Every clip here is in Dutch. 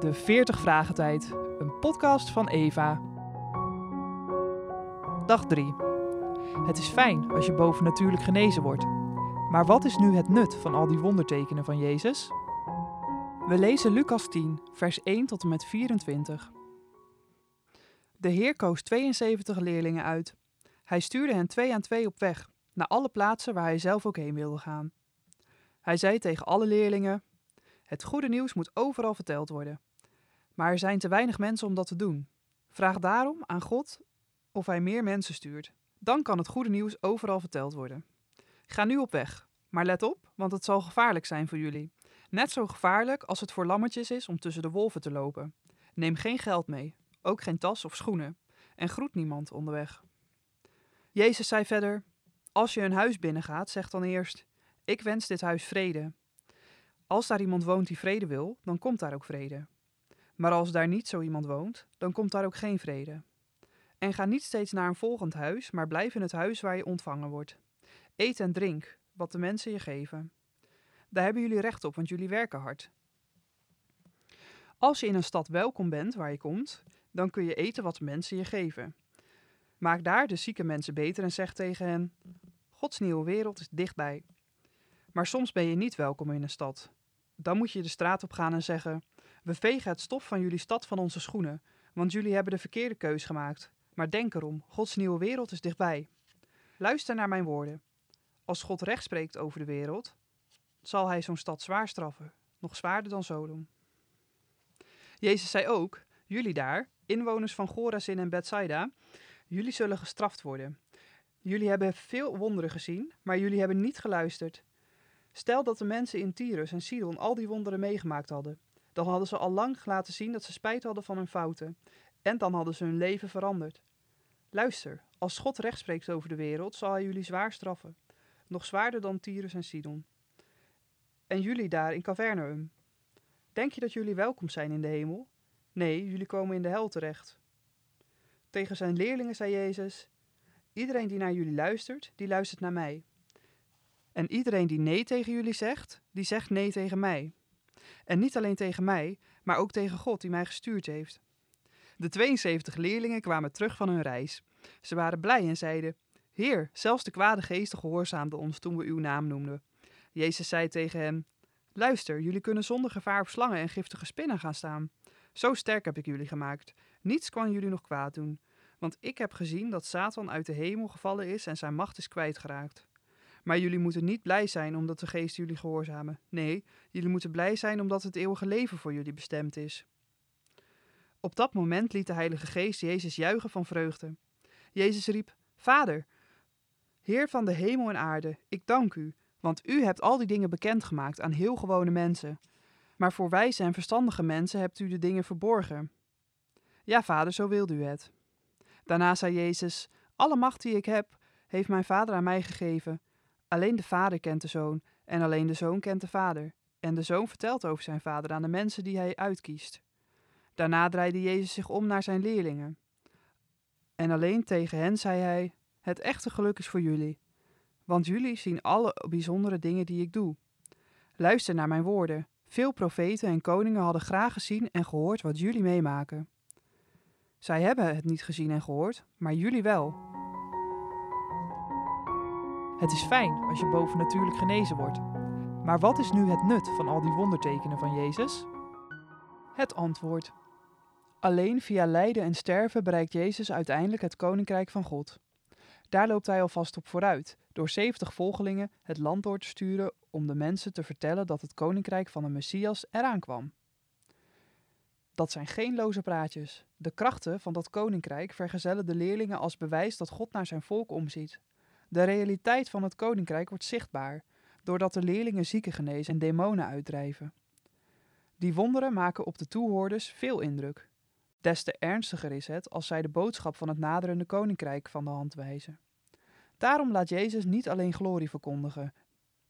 De 40 Vragen Tijd, een podcast van Eva. Dag 3. Het is fijn als je bovennatuurlijk genezen wordt. Maar wat is nu het nut van al die wondertekenen van Jezus? We lezen Lucas 10, vers 1 tot en met 24. De Heer koos 72 leerlingen uit. Hij stuurde hen twee aan twee op weg, naar alle plaatsen waar hij zelf ook heen wilde gaan. Hij zei tegen alle leerlingen: Het goede nieuws moet overal verteld worden. Maar er zijn te weinig mensen om dat te doen. Vraag daarom aan God of hij meer mensen stuurt. Dan kan het goede nieuws overal verteld worden. Ga nu op weg, maar let op, want het zal gevaarlijk zijn voor jullie. Net zo gevaarlijk als het voor lammetjes is om tussen de wolven te lopen. Neem geen geld mee, ook geen tas of schoenen, en groet niemand onderweg. Jezus zei verder: Als je een huis binnengaat, zeg dan eerst: Ik wens dit huis vrede. Als daar iemand woont die vrede wil, dan komt daar ook vrede. Maar als daar niet zo iemand woont, dan komt daar ook geen vrede. En ga niet steeds naar een volgend huis, maar blijf in het huis waar je ontvangen wordt. Eet en drink wat de mensen je geven. Daar hebben jullie recht op, want jullie werken hard. Als je in een stad welkom bent waar je komt, dan kun je eten wat de mensen je geven. Maak daar de zieke mensen beter en zeg tegen hen: Gods nieuwe wereld is dichtbij. Maar soms ben je niet welkom in een stad. Dan moet je de straat op gaan en zeggen: We vegen het stof van jullie stad van onze schoenen, want jullie hebben de verkeerde keus gemaakt. Maar denk erom: Gods nieuwe wereld is dichtbij. Luister naar mijn woorden. Als God recht spreekt over de wereld, zal hij zo'n stad zwaar straffen, nog zwaarder dan Sodom. Jezus zei ook: Jullie daar, inwoners van Gorazin en Bethsaida, jullie zullen gestraft worden. Jullie hebben veel wonderen gezien, maar jullie hebben niet geluisterd. Stel dat de mensen in Tyrus en Sidon al die wonderen meegemaakt hadden. Dan hadden ze al lang laten zien dat ze spijt hadden van hun fouten. En dan hadden ze hun leven veranderd. Luister, als God recht spreekt over de wereld, zal hij jullie zwaar straffen. Nog zwaarder dan Tyrus en Sidon. En jullie daar in Cavernaum. Denk je dat jullie welkom zijn in de hemel? Nee, jullie komen in de hel terecht. Tegen zijn leerlingen zei Jezus: Iedereen die naar jullie luistert, die luistert naar mij. En iedereen die nee tegen jullie zegt, die zegt nee tegen mij. En niet alleen tegen mij, maar ook tegen God die mij gestuurd heeft. De 72 leerlingen kwamen terug van hun reis. Ze waren blij en zeiden: Heer, zelfs de kwade geesten gehoorzaamden ons toen we uw naam noemden. Jezus zei tegen hen: Luister, jullie kunnen zonder gevaar op slangen en giftige spinnen gaan staan. Zo sterk heb ik jullie gemaakt. Niets kan jullie nog kwaad doen. Want ik heb gezien dat Satan uit de hemel gevallen is en zijn macht is kwijtgeraakt. Maar jullie moeten niet blij zijn omdat de geest jullie gehoorzamen. Nee, jullie moeten blij zijn omdat het eeuwige leven voor jullie bestemd is. Op dat moment liet de Heilige Geest Jezus juichen van vreugde. Jezus riep: Vader, Heer van de hemel en aarde, ik dank u, want u hebt al die dingen bekendgemaakt aan heel gewone mensen. Maar voor wijze en verstandige mensen hebt u de dingen verborgen. Ja, vader, zo wilde u het. Daarna zei Jezus: Alle macht die ik heb, heeft mijn vader aan mij gegeven. Alleen de vader kent de zoon, en alleen de zoon kent de vader. En de zoon vertelt over zijn vader aan de mensen die hij uitkiest. Daarna draaide Jezus zich om naar zijn leerlingen. En alleen tegen hen zei hij: Het echte geluk is voor jullie, want jullie zien alle bijzondere dingen die ik doe. Luister naar mijn woorden. Veel profeten en koningen hadden graag gezien en gehoord wat jullie meemaken. Zij hebben het niet gezien en gehoord, maar jullie wel. Het is fijn als je bovennatuurlijk genezen wordt. Maar wat is nu het nut van al die wondertekenen van Jezus? Het antwoord. Alleen via lijden en sterven bereikt Jezus uiteindelijk het koninkrijk van God. Daar loopt hij alvast op vooruit, door 70 volgelingen het land door te sturen om de mensen te vertellen dat het koninkrijk van de Messias eraan kwam. Dat zijn geen loze praatjes. De krachten van dat koninkrijk vergezellen de leerlingen als bewijs dat God naar zijn volk omziet. De realiteit van het koninkrijk wordt zichtbaar, doordat de leerlingen zieken genezen en demonen uitdrijven. Die wonderen maken op de toehoorders veel indruk. Des te ernstiger is het als zij de boodschap van het naderende koninkrijk van de hand wijzen. Daarom laat Jezus niet alleen glorie verkondigen,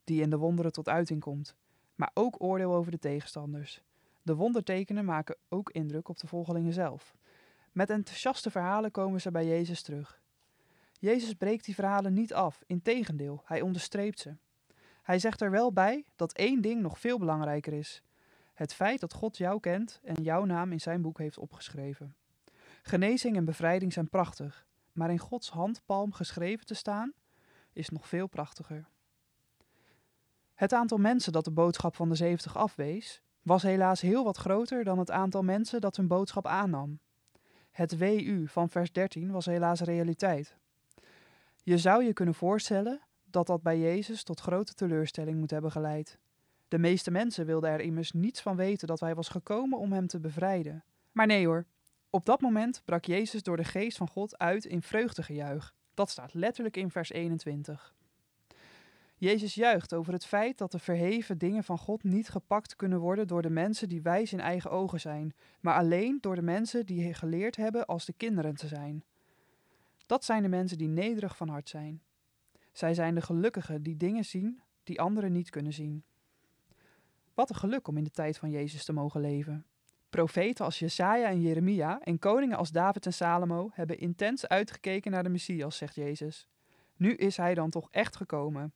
die in de wonderen tot uiting komt, maar ook oordeel over de tegenstanders. De wondertekenen maken ook indruk op de volgelingen zelf. Met enthousiaste verhalen komen ze bij Jezus terug. Jezus breekt die verhalen niet af, integendeel, hij onderstreept ze. Hij zegt er wel bij dat één ding nog veel belangrijker is. Het feit dat God jou kent en jouw naam in zijn boek heeft opgeschreven. Genezing en bevrijding zijn prachtig, maar in Gods handpalm geschreven te staan is nog veel prachtiger. Het aantal mensen dat de boodschap van de 70 afwees, was helaas heel wat groter dan het aantal mensen dat hun boodschap aannam. Het WU van vers 13 was helaas realiteit. Je zou je kunnen voorstellen dat dat bij Jezus tot grote teleurstelling moet hebben geleid. De meeste mensen wilden er immers niets van weten dat hij was gekomen om hem te bevrijden. Maar nee hoor, op dat moment brak Jezus door de geest van God uit in vreugdegejuich. Dat staat letterlijk in vers 21. Jezus juicht over het feit dat de verheven dingen van God niet gepakt kunnen worden door de mensen die wijs in eigen ogen zijn, maar alleen door de mensen die geleerd hebben als de kinderen te zijn. Dat zijn de mensen die nederig van hart zijn. Zij zijn de gelukkigen die dingen zien die anderen niet kunnen zien. Wat een geluk om in de tijd van Jezus te mogen leven. Profeten als Jesaja en Jeremia en koningen als David en Salomo hebben intens uitgekeken naar de Messias, zegt Jezus. Nu is hij dan toch echt gekomen.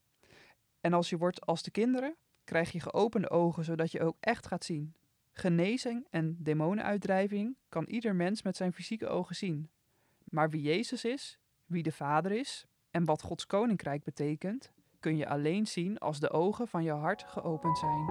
En als je wordt als de kinderen, krijg je geopende ogen zodat je ook echt gaat zien. Genezing en demonenuitdrijving kan ieder mens met zijn fysieke ogen zien. Maar wie Jezus is, wie de Vader is en wat Gods koninkrijk betekent, kun je alleen zien als de ogen van je hart geopend zijn.